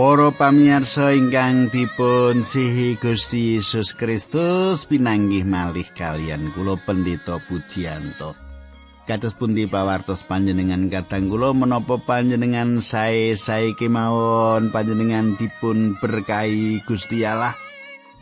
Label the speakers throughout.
Speaker 1: Para pamirsa ingkang dipun sihi Gusti Yesus Kristus pinanggih malih kalian kula pendeta Pujianto. Kados pundi pawartos panjenengan kadang kula menapa panjenengan sae-sae kemawon panjenengan dipun berkahi Gusti Allah.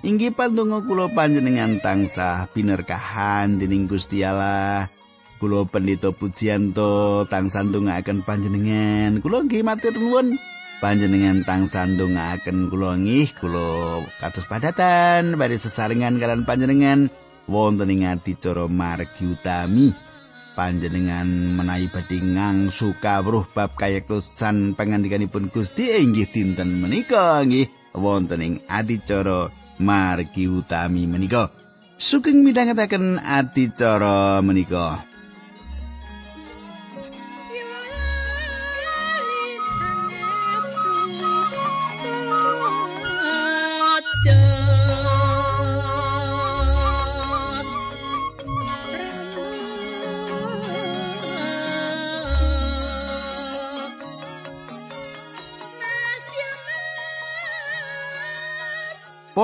Speaker 1: Inggih pandonga kula panjenengan tansah binerkahan dening Gusti Allah. Kula pendeta Pujianto tansah ndongaaken panjenengan. Kula nggih matur nuwun. Panjenengan tang sandungaken kula ngih kula kados padatan bari sesarengan kalian panjenengan. Wonten ing adicara margi utami panjenengan menawi badhe ngangsu kawruh bab kayektosan pangandikanipun Gusti inggih dinten menika nggih. Wonten ing adicara margi utami menika. Sugeng midhangetaken adicara menika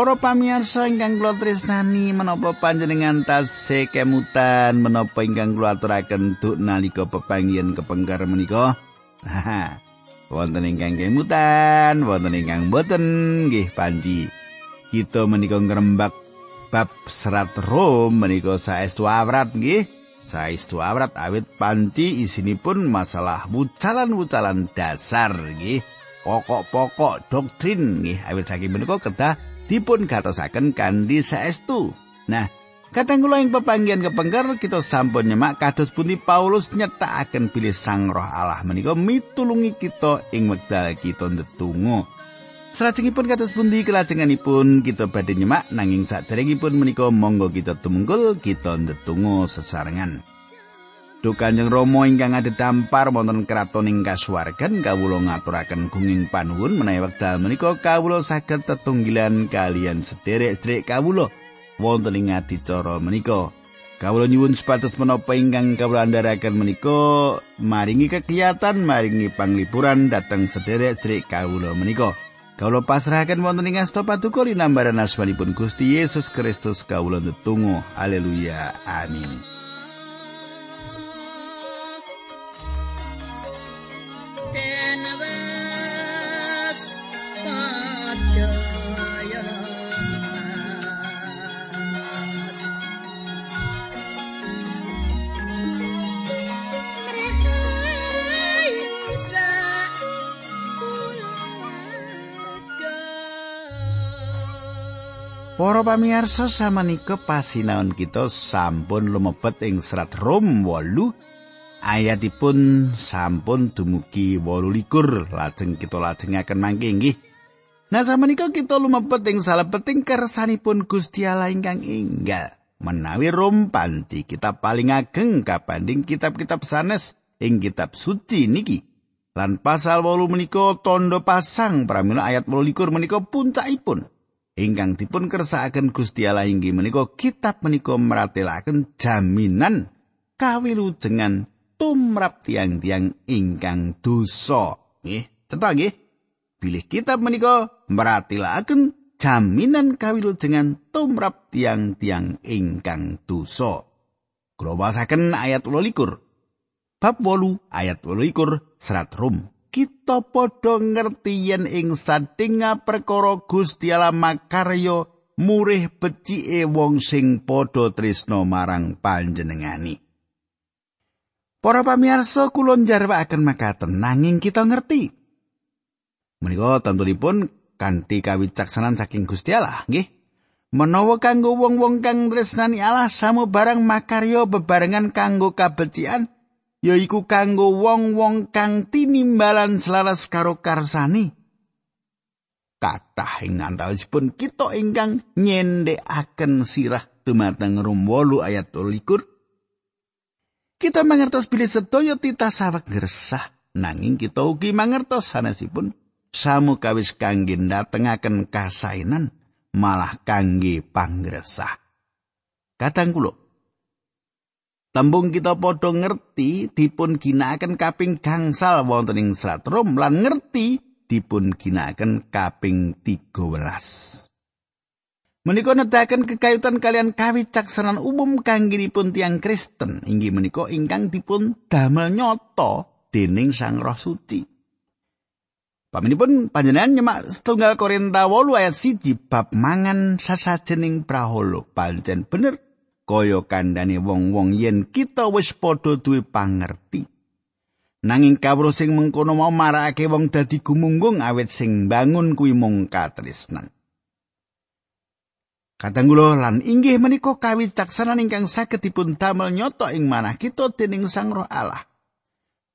Speaker 1: Para pamirsa ingkang kula tresnani menapa panjenengan tasih kemutan menapa ingkang kula aturaken duk nalika pepanggihan kepengker menika. wonten ingkang kemutan, wonten ingkang boten nggih panji. Kita menika ngrembak bab serat Rom menika saestu awrat nggih. Saestu awrat awit panci isinipun masalah wucalan-wucalan dasar nggih. Pokok-pokok doktrin nggih awit saking menika kedah dipun gatosaken kanthi saestu. Nah, kadang kula ing pepanggihan kepengker kita sampun nyemak kados pundi Paulus nyetakaken bilih Sang Roh Allah menika mitulungi kita ing wekdal kita ndedonga. Salajengipun kados pundi kelajenganipun kita badhe nyemak nanging saderengipun menika monggo kita tumungkul kita ndedonga sesarengan. Duh Kanjeng Rama ingkang adhedhampar wonten kraton ing kasuwargan kawula ngaturaken gunging panuwun menawi wekdal menika kawula saged tetunggilan kalian sederek-sederek kawula wonten ing adicara menika. Kawula nyuwun supados menapa ingkang kawula andharaken menika maringi kegiatan maringi panglipuran dhateng sederek-sederek kawula menika. Kawula pasrahaken wonten ing asta paduka linambaran asmanipun Gusti Yesus Kristus kawula netunggal. Haleluya. Amin. Para pamirsa samenika pasinaon kita sampun lumebet ing serat Rom 8 ayatipun sampun dumugi 28 lajeng kita lajengaken mangke nggih. Nah samenika kita lumebet ing salebeting kersanipun Gusti Allah ingkang enggal. Menawi Rom panci kitab paling ageng kabanding kitab-kitab sanes ing kitab suci niki. Lan pasal 8 menika tondo pasang pramila ayat 28 menika puncakipun. Ingkang dipun kersakaken Gusti Allah inggih menika kitab menika meratelaken jaminan kawilujengan tumrap tiang-tiang ingkang dosa. Nggih cetha nggih. Bilih kitab menika meratelaken jaminan kawilujengan tumrap tiang-tiang ingkang dosa. Kula ayat 28 bab 8 ayat 28 serat Rom kita padha ngerti yen ing sadinga perkara Gusti Allah makarya murih becike wong sing padha tresna marang panjenengani. Para pamirsa kula njarwakaken makaten nanging kita ngerti. Menika tentunipun kanthi kawicaksanan saking Gusti Allah, nggih. Menawa kanggo wong-wong kang tresnani Allah samu barang makarya bebarengan kanggo kabecikan, yaiku kanggo wong-wong kang tinimbalan selaras karo karsani. Kathah ing antawisipun kita ingkang nyendhekaken sirah dumateng Rum 8 ayat 21. Kita mangertos bilih sedaya titah saweg gresah nanging kita ugi mangertos sanesipun samu kawis kangge ndatengaken kasainan malah kangge panggresah. Kadang kula Tembung kita padha ngerti dipun ginakaken kaping gangsal wonten ing serat Rom lan ngerti dipun ginakaken kaping 13. Menika nedahaken kekayutan kalian kawicaksanan umum kangginipun tiang Kristen inggih menika ingkang dipun damel nyoto dening Sang Roh Suci. Paminipun panjenengan nyemak setunggal Korinta 8 ayat 1 bab mangan sasajening praholo pancen bener kaya kandhane wong-wong yen kita wis padha duwe pangerti. Nanging kawruh sing mengkono mau marakake wong dadi gumunggung awet sing bangun kuwi mung katresnan. Katanggulo lan inggih menika kawicaksanan ingkang saged dipun damel nyoto ing manah kita dening Sang Roh Allah.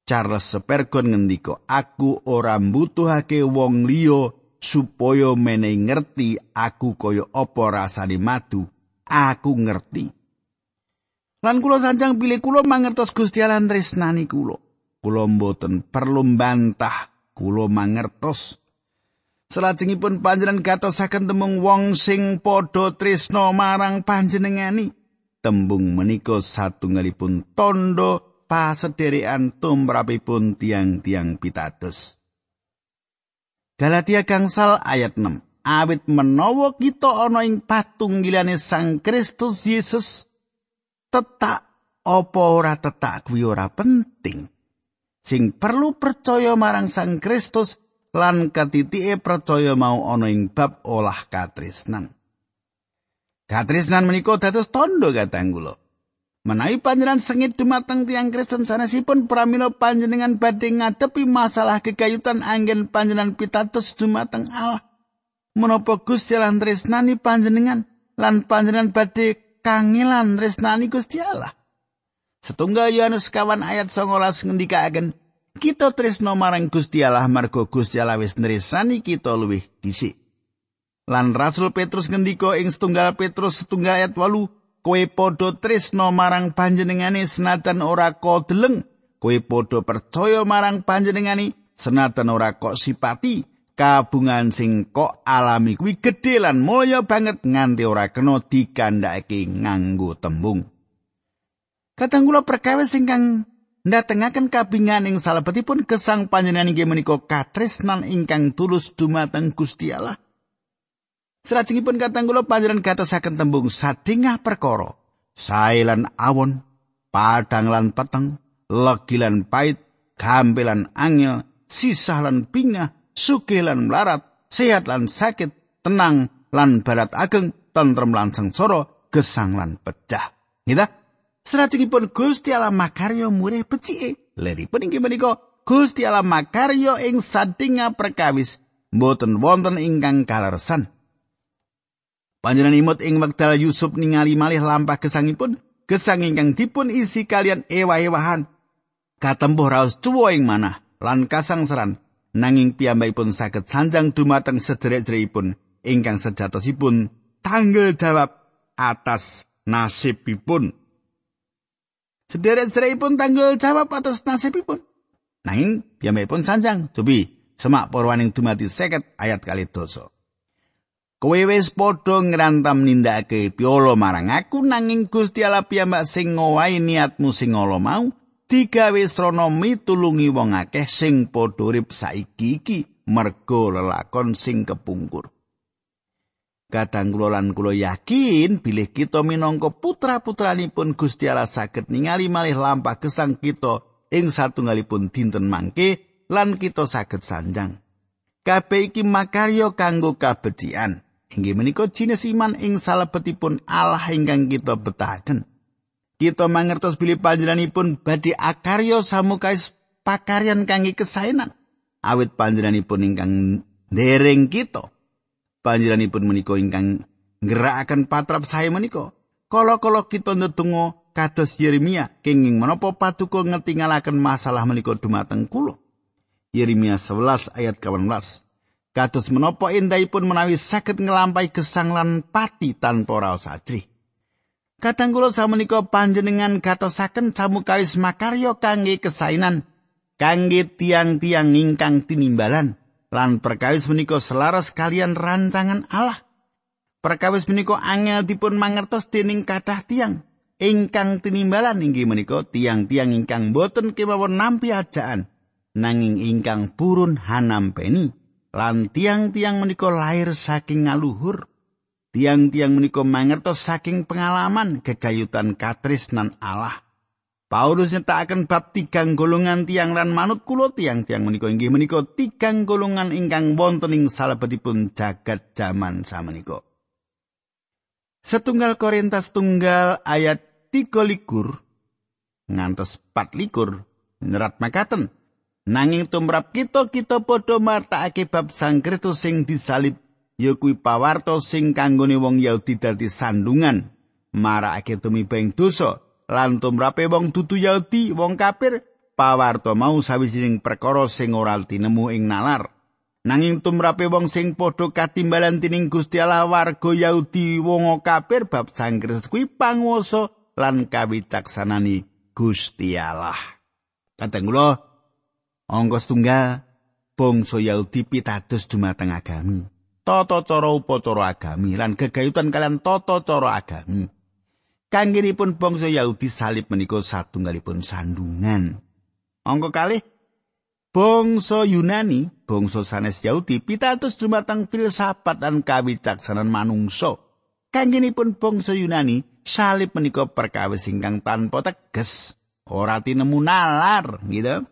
Speaker 1: Charles Spurgeon ngendika, "Aku ora mbutuhake wong liya supaya menehi ngerti aku kaya apa rasane madu. Aku ngerti." Lan kula sanjang pilih kula mangertos Gusti Allah tresnani kula. Kula mboten perlu bantah, kula mangertos Salajengipun panjenengan gatosaken tembung wong sing padha tresna marang panjenengani. Tembung menika satunggalipun tondo pasederekan tumrapipun tiang-tiang pitados. Galatia gangsal ayat 6. Awit menawa kita ana ing patunggilane Sang Kristus Yesus tetak apa ora tetak kuwi ora penting. Sing perlu percaya marang Sang Kristus lan katitike percaya mau ana ing bab olah katresnan. Katresnan menika dados tondo katang kula. Menawi panjenengan sengit dumateng tiang Kristen sanesipun pramila panjenengan badhe ngadepi masalah kekayutan anggen panjenengan pitados dumateng Allah. Menapa Gusti Allah tresnani panjenengan lan panjenengan badhe kangelan tresnani Gusti Allah. Setunggal Yohanes kawan ayat 19 ngendikaken kita tresno marang Gusti Allah marga Gusti Allah wis nresani kita luwih dhisik. Lan Rasul Petrus ngendika ing setunggal Petrus setunggal ayat 8, kowe padha tresno marang panjenengane senajan ora kodeleng, kowe padha percaya marang panjenengane senajan ora kok sipati. Kabungan sing kok alami kuwi gedhe lan mulya banget nganti ora kena dikandhake nganggo tembung. Kadang kula perkawis ingkang ndatengaken kabingan ing salebetipun gesang panjenengan inggih menika katresnan ingkang tulus dumateng Gusti Allah. Salajengipun katang kula panjenengan gatosaken tembung sadingah perkara, sae lan awon, padang lan peteng, legi lan pait, gambelan angel, sisah lan bingah, sugih lan melarat, sehat lan sakit, tenang lan barat ageng, tentrem lan sengsara, gesang lan pecah. Gitu? Salajengipun Gusti Allah makarya murih becike. Leripun inggih menika Gusti Allah makarya ing sadinga perkawis mboten wonten ingkang kalersan. Panjenengan imut ing wekdal Yusuf ningali malih lampah gesangipun, gesang ingkang dipun isi kalian ewah-ewahan. Katempuh raos tuwa ing manah lan kasangsaran nanging piyambakipun saged sanjang dumateng sederek-sederekipun ingkang sejatosipun tanggal jawab atas nasibipun. Sederek-sederekipun tanggal jawab atas nasibipun. Nanging pun sanjang, cobi semak porwaning dumati seket ayat kali dosa. Kowe wis padha ngrantam nindakake piolo marang aku nanging Gusti Allah piyambak sing ngowahi niatmu sing ala mau digawe srana mitulungi wong akeh sing padha urip saiki iki merga lelakon sing kepungkur. Kadang kula lan kula yakin bilih kita minangka putra-putranipun Gusti Allah saged ningali malih lampah gesang kita ing satunggalipun dinten mangke lan kita saged sanjang. Kabeh iki makarya kanggo kabecikan. Inggih menika jinis iman ing salebetipun Allah ingkang kita betahaken. Kita mangertos bilih panjenenganipun badhe akarya samukais pakaryan kangge kesaenan. Awit panjenenganipun ingkang dereng kita. panjenenganipun menika ingkang ngerakaken patrap sae menika. Kala-kala kita ndedonga kados Yeremia kenging menapa patuko ngetingalaken masalah menika dumateng kula. Yeremia 11 ayat 18. Kados menapa endahipun menawi saged ngelampai gesang lan pati tanpa raos ajri. Kadang kula samenika panjenengan katosaken samukawis makarya kangge kesainan kangge tiang-tiang ingkang tinimbalan lan perkawis menika selaras kalian rancangan Allah. Perkawis menika angel dipun mangertos dening kathah tiang ingkang tinimbalan inggih menika tiang-tiang ingkang boten kemawon nampi ajaan nanging ingkang purun hanampeni lan tiang-tiang menika lahir saking ngaluhur tiang-tiang menika mangertos saking pengalaman gegayutan katresnan Allah. Paulus nyetakaken bab tigang golongan tiang lan manut kula tiang-tiang menika. Inggih menika tigang golongan ingkang wonten ing salebetipun jagat jaman samenika. Setunggal Korintus tunggal ayat 3 likur ngantos 4 likur nyerat makaten nanging tumrap kita kita padha martakake bab Sang Kristus sing disalib ya kuwi pawarto sing kanggone wong Yahudi dadi sandungan. Marakake tumibeng dosa lan tumrape wong dudu Yahudi wong kafir pawarto mau sawijining perkara sing ora tinemu ing nalar. Nanging tumrape wong sing padha katimbalan tining Gusti Allah warga Yahudi wong kafir bab Sang Kristus kuwi panguwasa lan kawicaksanani Gusti Allah. Kula angka setunggal bangsa Yahudi pitados dumateng agami tata cara upacara agami lan gegayutan kalian tata cara agami Kanggenipun bangsa Yahudi salib menika satunggalipun sandungan. Angka kalih bangsa Yunani, bangsa sanes Yahudi pitados dumateng filsafat lan kawicaksanan manungsa. Kanggenipun bangsa Yunani salib menika perkawis ingkang tanpa teges, ora tinemu nalar, gitu.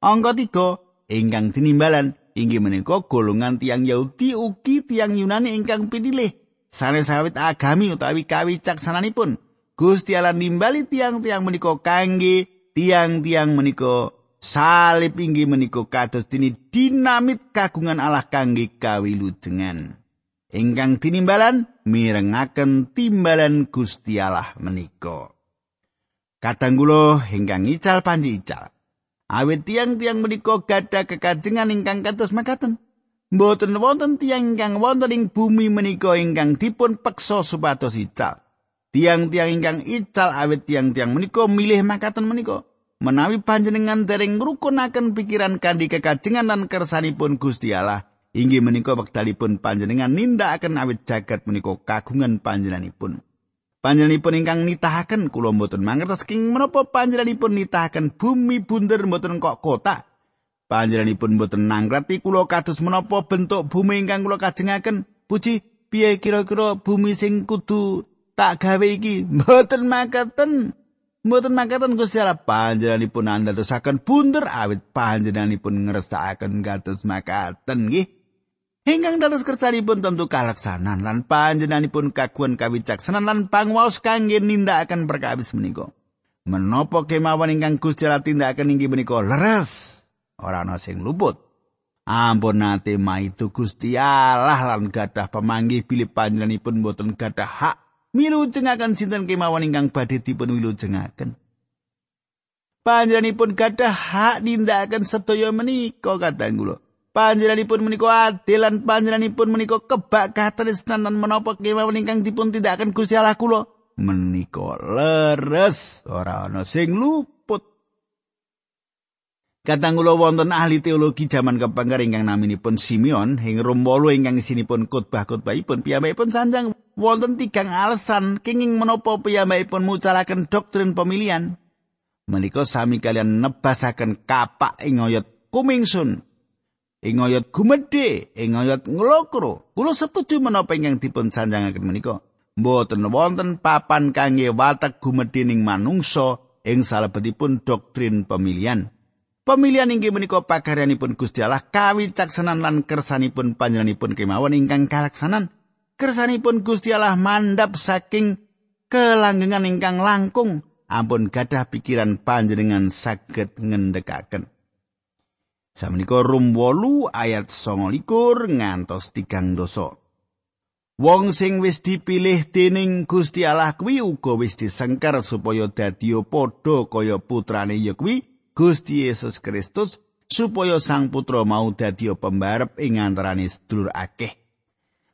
Speaker 1: Angka tiga ingkang tinimbalan inggih menika golongan tiang Yahudi ugi tiang Yunani ingkang pinilih sanes sawit agami utawi kawicaksananipun. Gusti Allah nimbali tiang-tiang menika kangge tiang-tiang menika salib inggih menika kados dini dinamit kagungan Allah kangge kawilujengan. Ingkang tinimbalan mirengaken timbalan Gusti Allah menika. Kadang kula ingkang ical panji ical. Awit tiang-tiang menika gadah kekajengan ingkang kados makaten. Mboten wonten tiang ingkang wonten ing bumi menika ingkang dipun peksa supados ical. tiang-tiang ingkang ical awet tiang-tiang menika milih makaten menika menawi panjenengan dereng ngrukunaken pikiran kandi kekajengan lan kersanipun Gusti Allah inggih menika wektalipun panjenengan nindakaken awet jagat menika kagungan panjenenganipun panjenenganipun ingkang nitahaken kula mboten mangertos king menapa panjenenganipun nitahaken bumi bunder mboten kok kota panjenenganipun mboten nanggrati kula kados menapa bentuk bumi ingkang kula kajengaken? Puji piye kira-kira bumi sing kudu tak gawe iki? Mboten makaten mboten makaten Gusti Allah. Panjenenganipun andadosaken bunder awit panjenenganipun ngresakaken kados makaten nggih Hinggang dados kersanipun tentu kalaksanan lan panjenenganipun kaguan kawicaksanan lan pangwaos kangge nindakaken perkawis menika. Menapa kemawon ingkang Gusti Allah tindakaken inggih menika leres, ora ana sing luput. Ampun nate maitu Gusti Allah lan gadah pemanggih bilih panjenenganipun boten gadah hak milujengaken sinten kemawon ingkang badhe dipun wilujengaken. Panjenenganipun gadah hak nindakaken sedaya menika kadang kula. Panjenenganipun menika adil lan panjenenganipun menika kebak katresnan lan menapa kemawon ingkang dipun tindakaken Gusti Allah kula menika leres ora ana sing luput Kadang kula wonten ahli teologi jaman kepengker ingkang naminipun Simeon ing Rom 8 ingkang isinipun khotbah-khotbahipun piyambakipun sanjang wonten tigang alasan kenging menapa piyambakipun mucalaken doktrin pemilihan. Menika sami kalian nebasaken kapak ing oyot kumingsun. Ing oyot gumedhe, ing oyot nglokro. Kula setuju menapa ingkang dipun sanjangaken menika. Mboten wonten papan kangge watek gumedhe ning manungsa ing salebetipun doktrin pemilihan. Pemilihan inggih menika pakaryanipun Gusti Allah kawicaksanan lan kersanipun panjenenganipun kemawon ingkang kalaksanan. Kersanipun Gusti Allah mandap saking kelanggengan ingkang langkung. Ampun gadah pikiran panjenengan saged ngendhekaken. Samenika rum 8 ayat 29 ngantos tigang dosa. Wong sing wis dipilih dening Gusti Allah kuwi uga wis disengker supaya dadi padha kaya putrane ya kuwi Gusti Yesus Kristus supaya sang putra mau dadi pembarep ing antaraning sedulur akeh.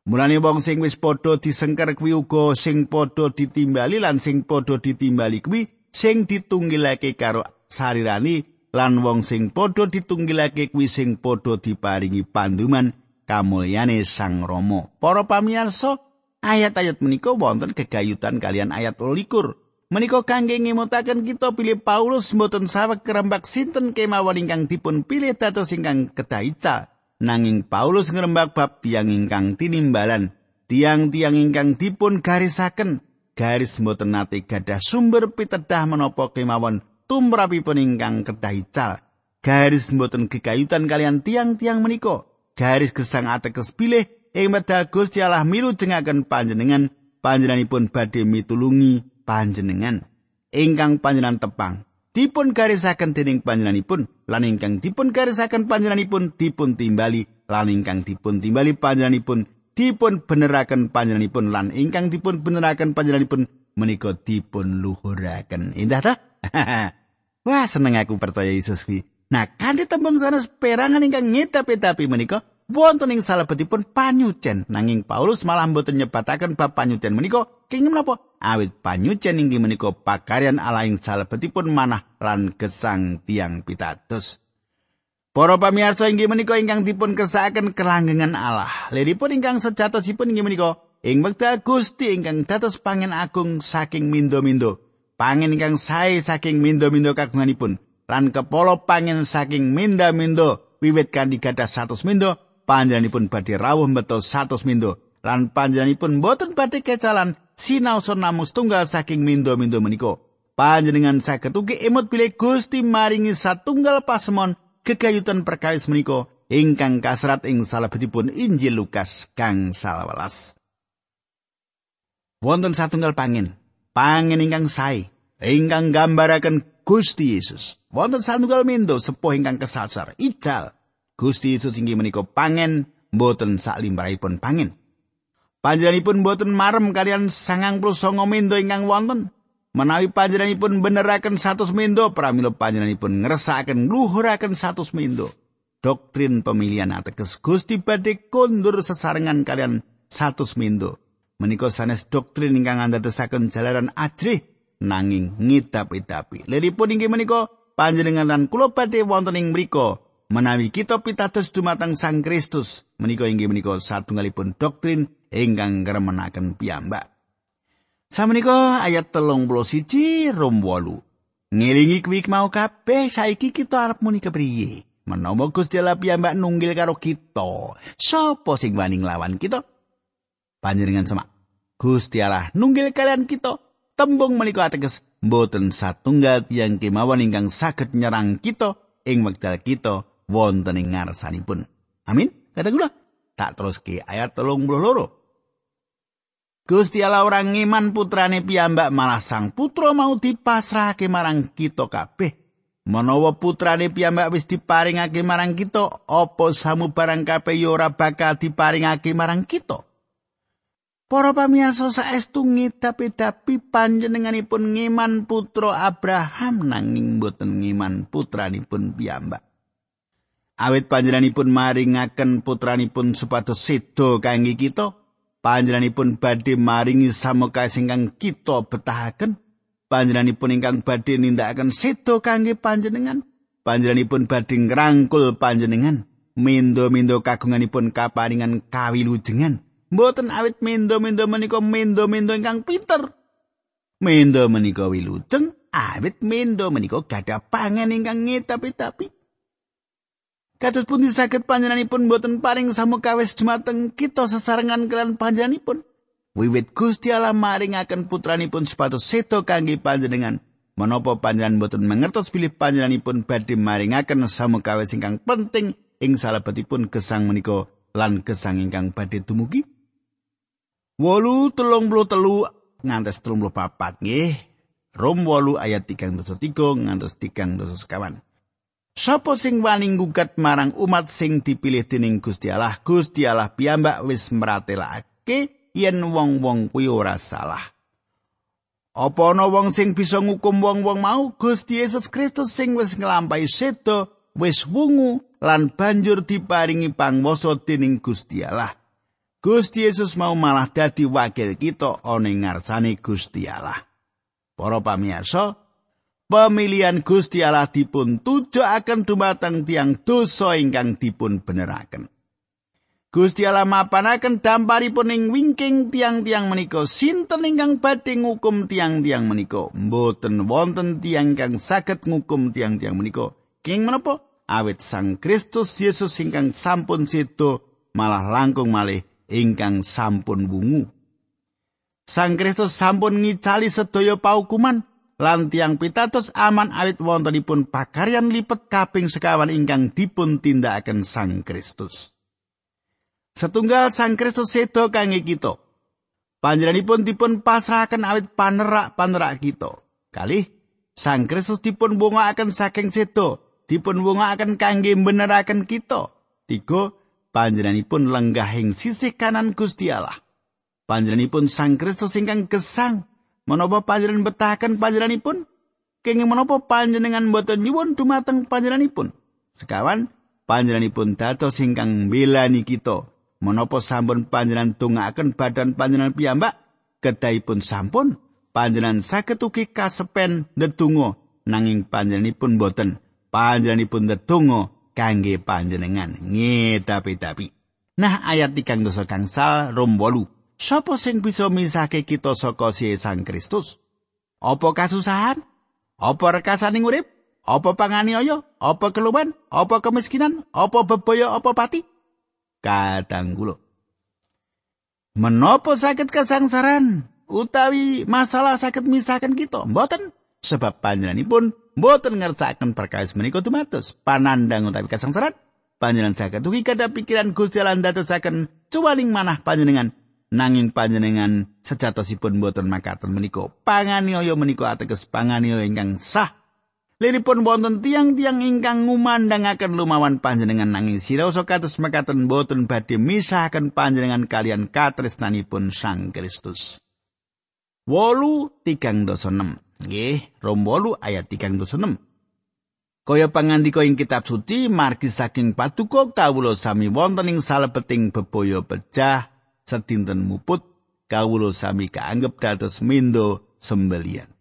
Speaker 1: Mulane wong sing wis padha disengker kuwi uga sing padha ditimbali lan sing padha ditimbali kuwi sing ditunggilake karo sarirani lan wong sing padha ditunggilake kuwi sing padha diparingi panduman kamulyane Sang Rama. Para pamirsa, ayat-ayat menika wonten kegayutan kalian ayat 21. Menika kangge ngemutaken kita pilih Paulus mboten saweg kerembak sinten kemawon ingkang dipun pilih dados ingkang kedaica. nanging Paulus ngrembak bab tiang ingkang tinimbalan tiang-tiang ingkang dipun garisaken garis mboten nate gadah sumber pitedah menapa kemawon tumrapipun ingkang kedah ical garis mboten kekayutan kalian tiang-tiang menika. Garis gesang ateges pilih ing medal Gusti Allah milu jengaken panjenengan. Panjenenganipun badhe mitulungi panjenengan. Ingkang panjenengan tepang. Dipun garisaken dening panjenenganipun lan ingkang dipun garisaken panjenenganipun dipun timbali lan ingkang dipun timbali panjenenganipun dipun beneraken panjenenganipun lan ingkang dipun beneraken panjenenganipun menika dipun luhuraken. Indah ta wah seneng aku percaya Yesus kuwi. Nah kanthi tembung sanes perangan ingkang ngetapi-tapi menika wonten ing salebetipun panyucen. Nanging Paulus malah mboten nyebataken bab panyucen menika. Kenging menapa? Awit panyucen inggih menika pakaryan ala ing salebetipun manah lan gesang tiang pitados. Para pamirsa inggih menika ingkang dipun kersakaken kelanggengan Allah. Liripun ingkang sejatosipun inggih menika ing wekdal Gusti ingkang dados pangen agung saking mindo-mindo. Pangen ingkang sae saking mindo-mindo kagunganipun lan kepolo pangen saking minda-mindo wiwit kanthi gadah 100 mindo panjenenganipun badhe rawuh beto 100 mindo lan panjenenganipun boten badhe kecalan sinaosa namung tunggal saking mindo-mindo menika. Panjenengan saged ugi emot bilih Gusti maringi satunggal pasemon kegayutan perkawis menika ingkang kasrat ing salebetipun Injil Lukas kang salawelas. Wonten satunggal pangin pangin ingkang sae ingkang gambaraken Gusti Yesus wonten satunggal mindo sepuh ingkang kesasar ical Gusti Yesus inggih menika pangen mboten sak limrahipun pangen. Panjenenganipun mboten marem kalian sangang puluh songo mendo ingkang wonten. Menawi panjenenganipun beneraken satu mendo, pramila panjenenganipun ngersakaken luhuraken satu mendo. Doktrin pemilihan ateges Gusti badhe kondur sesarengan kalian satu mendo. Menika sanes doktrin ingkang andadosaken jalaran ajrih nanging ngidap-idapi. Lelipun inggih menika panjenengan lan kula badhe wonten ing mriku menawi kita pitados dumateng Sang Kristus menika inggih menika satunggalipun doktrin ingkang ngremenaken piyambak. Samenika ayat telung puluh siji rom wolu. Ngiringi kuwi mau kabeh saiki kita arep muni kepriye? Menawa Gusti Allah piyambak nunggil karo kita, sapa sing wani nglawan kita? Panjenengan semak. Gusti Allah nunggil kalian kita. Tembung menika ateges mboten satunggal tiyang kemawon ingkang saged nyerang kita ing wekdal kita wonten ing ngarsanipun. Amin. Kata kula tak teruske ayat 32. Gusti Allah ora ngiman putrane piyambak malah sang putra mau dipasrahake marang kita kabeh. Menawa putrane piyambak wis diparingake marang kita, apa samu barang kabeh ya ora bakal diparingake marang kita? Para pamirsa saestu ngidapi-dapi panjenenganipun ngiman putra Abraham nanging boten ngiman putranipun piyambak. awit panjenenganipun maringaken putranipun supados sedo kangge kita panjenenganipun badhe maringi samoka ingkang kita betahaken panjenenganipun ingkang badhe nindakaken sedo kangge panjenengan panjenenganipun badhe ngrangkul panjenengan mendo-mendo kagunganipun kaparingan kawilujengan mboten awit mendo-mendo menika mendo-mendo ingkang pinter mendo menika wilujeng awit mendo menika gadah pangen ingkang ngetapi-tapi Kados pundi saged panjenenganipun boten paring samukawis dumateng kita sesarengan kalian panjenenganipun. Wiwit Gusti Allah maringaken putranipun supados seto kangge panjenengan. Menapa panjenengan boten mangertos bilih panjenenganipun badhe maringaken samukawis ingkang penting ing salebetipun gesang menika lan gesang ingkang badhe dumugi? Wolu telung puluh telu ngantos telung puluh papat nggih. Rom wolu ayat tigang dosa tiga ngantos tigang dosa sekawan. Sapa sing wani ngugat marang umat sing dipilih dening Gusti Allah? Gusti Allah piyambak wis mratelake yen wong-wong kuwi ora salah. Apa ana wong sing bisa ngukum wong-wong mau? Gusti Yesus Kristus sing wis nglampahi sedo, wis wungu lan banjur diparingi pangwasa dening Gusti Allah. Gusti Yesus mau malah dadi wakil kita ana ngarsane Gusti Allah. Para pamirsa, pemilihan Gusti Allah dipun tujuaken dumateng tiang dosa ingkang dipun beneraken. Gusti Allah mapanaken damparipun ing wingking tiang-tiang menika sinten ingkang badhe ngukum tiang-tiang menika mboten wonten tiang ingkang saged ngukum tiang-tiang menika king menapa awit Sang Kristus Yesus ingkang sampun sedo malah langkung malih ingkang sampun wungu. Sang Kristus sampun ngicali sedaya paukuman lan tiang pitados aman awit wontenipun pakaryan lipet kaping sekawan ingkang dipun tindakaken Sang Kristus. Setunggal Sang Kristus sedo kangge kita. Panjenenganipun dipun pasrahaken awit panerak-panerak kita. Kalih Sang Kristus dipun bungakaken saking sedo, dipun bungakaken kangge beneraken kita. Tiga, panjenenganipun lenggahing sisih kanan Gusti Allah. Panjenenganipun Sang Kristus ingkang gesang, menapa panjenengan betahaken panjenenganipun? Kenging menapa panjenengan boten nyuwun dumateng panjenenganipun? Sekawan, panjenenganipun dados ingkang mbelani kita. Menapa sampun panjenengan tungakaken badan panjenengan piyambak? Kedahipun sampun panjenengan saged ugi kasepen ndedonga nanging panjenenganipun boten panjenenganipun ndedonga kangge panjenengan ngedapi-dapi nah ayat tigang dosa kangsal rom wolu. Sapa sing bisa misake kita saka si sang Kristus? Apa kasusahan? Apa rekasaning urip? Apa panganiaya? Apa keluhan? Apa kemiskinan? Apa bebaya? Apa pati? Kadang menapa sakit kesangsaran utawi masalah sakit misakan kita? Mboten sebab panjenenganipun mboten ngersakaken perkawis menika dumados panandang utawi kasangsaran panjenengan saged ugi kada pikiran Gusti Allah ndadosaken cuwaning manah panjenengan nanging panjenengan sejatosipun mboten makaten menika panganiaya menika ateges panganiaya ingkang sah Liripun wonten tiang-tiang ingkang ngumandangaken lumawan panjenengan nanging siraosa kados makaten boten badhe misahaken panjenengan kalian katresnanipun Sang Kristus. wolu tigang dosa enam. Nggih, rom wolu ayat tigang dosa enam. Kaya pangandika ing kitab suci margi saking paduka kawula sami wonten ing salebeting bebaya pecah sedinten muput kawula sami kaanggep dados mindo sembelian.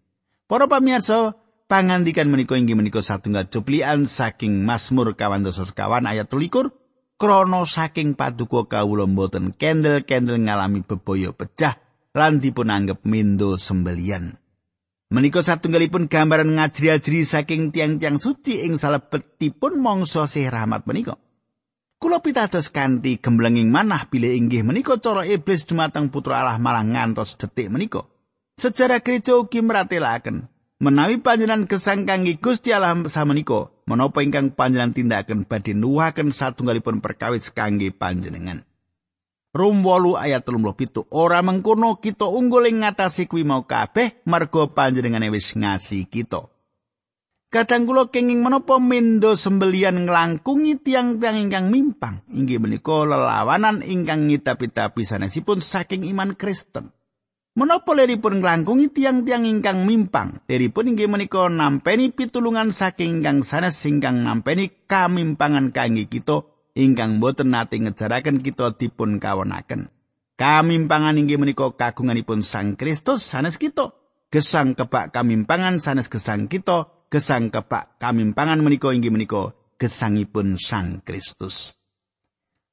Speaker 1: Para pamirsa, pangandikan menika inggih menika satunggal cuplian saking Mazmur kawan sekawan ayat 13 krana saking paduka kawula mboten kendel-kendel ngalami bebaya pecah lan dipun anggap mindo sembelian. Menika satunggalipun gambaran ngajri-ajri saking tiang-tiang suci ing salebetipun mangsa sih rahmat menika. Kula pitados kanthi gemblenging manah bilih inggih menika cara iblis dumateng putra Allah malah ngantos detik menika. Sejarah gereja ugi meratelaken menawi panjenengan gesang kangge Gusti Allah samenika menapa ingkang panjenengan tindakaken badhe nuwuhaken satunggalipun perkawis kangge panjenengan. Rum 8 ayat 37 ora mengkono kita unggul ing ngatasi kuwi mau kabeh merga panjenengane wis ngasi kita. Kadang kula kenging menapa mendo sembelian nglangkungi tiang-tiang ingkang mimpang inggih menika lelawanan ingkang ngitapi-tapi sanesipun saking iman Kristen. Menapa leripun nglangkungi tiang-tiang ingkang mimpang? Leripun inggih menika nampeni pitulungan saking ingkang sanes ingkang nampeni kamimpangan kangge kita ingkang boten nate ngejaraken kita dipun kawonaken. Kamimpangan inggih menika kagunganipun Sang Kristus sanes kita. Gesang kebak kamimpangan sanes gesang kita, gesang kebak kamimpangan menika inggih menika gesangipun Sang Kristus.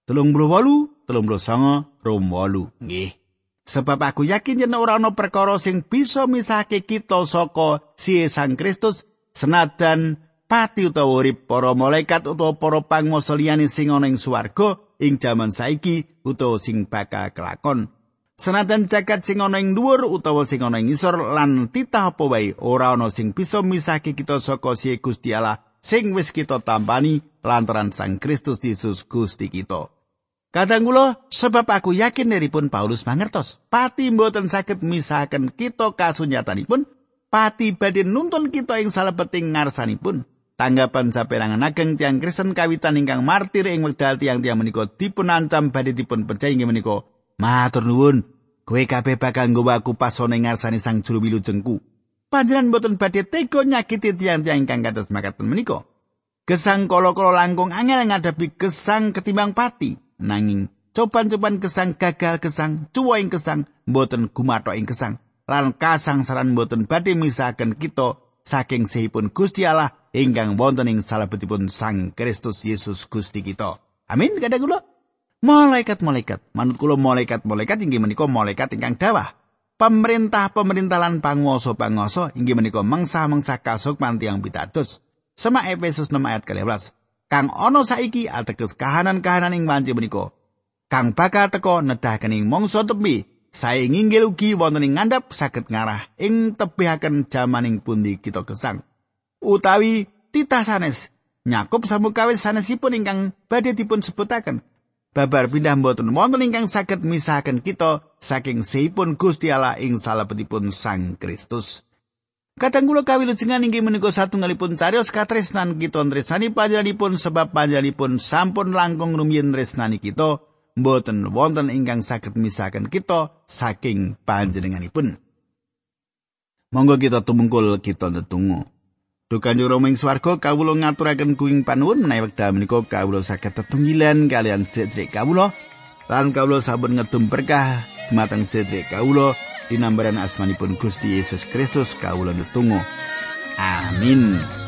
Speaker 1: Telung bulu walu, telung bulu songo, rom walu. Nggih. Sebab aku yakin yen ora ana perkara sing bisa misahke kita saka si Sang Kristus senadan pati utawa urip para malaikat utawa para panguwasa liyane sing ana ing swarga ing jaman saiki utawa sing bakal kelakon. Senajan jagat sing ana ing dhuwur utawa sing ana ing ngisor lan titah apa wae ora ana sing bisa misahke kita saka si Gusti Allah sing wis kita tampani lantaran Sang Kristus Yesus Gusti kita. Kadang kula sebab aku yakin neripun Paulus mangertos, pati mboten saged misahaken kita kasunyatanipun, pati badhe nuntun kita ing salebeting ngarsanipun. Tanggapan saperangan ageng tiang Kristen kawitan ingkang martir ing wekdal tiang-tiang menika dipun ancam badhe dipun percaya inggih menika. Matur nuwun, kowe kabeh bakal nggawa aku pasone ngarsane Sang Juru Wilujengku. Panjenengan boten badhe tega nyakiti tiang-tiang ingkang kados makaten menika. Gesang kala-kala langkung angel ngadepi gesang ketimbang pati, nanging coban-coban gesang gagal gesang, cuwing gesang boten gumathok ing gesang. Lan kasang saran boten badhe misahaken kita saking sehipun Gusti Allah ingkang wonten ing salebetipun Sang Kristus Yesus Gusti kita. Amin kadang kula. Malaikat-malaikat, manut kula malaikat-malaikat inggih menika malaikat ingkang dawah. Pemerintah-pemerintah lan panguwasa-panguwasa inggih menika mangsa-mangsa kasuk tiyang pitados. Semak Efesus 6 ayat 12. kang ana saiki ateges kahanan-kahanan ing wanci menika kang bakal teka nedahaken ing mangsa tepi sae nginggil ugi wonten ing ngandhap saged ngarah ing tebihaken jamaning pundi kita gesang utawi titah sanes nyakup samukawis sanesipun ingkang badhe dipun sebutaken babar pindah mboten wonten ingkang saged misahaken kita saking seipun Gusti Allah ing salebetipun Sang Kristus. Kadang kula kawilujengan inggih menika satunggalipun cariyos katresnan kita tresnani panjenenganipun sebab panjenenganipun sampun langkung rumiyin tresnani kita mboten wonten ingkang saged misahaken kita saking panjenenganipun. Monggo kita tumungkul kita tetunggu. Dukan yo roming swarga kawula ngaturaken kuing panuwun menawi wekdal menika kawula saged tetunggilan kalian sedherek kawula lan kawula sampun ngedum berkah dumateng sedherek kawula dinambaran asmanipun Gusti Yesus Kristus kawula netunggal. Amin.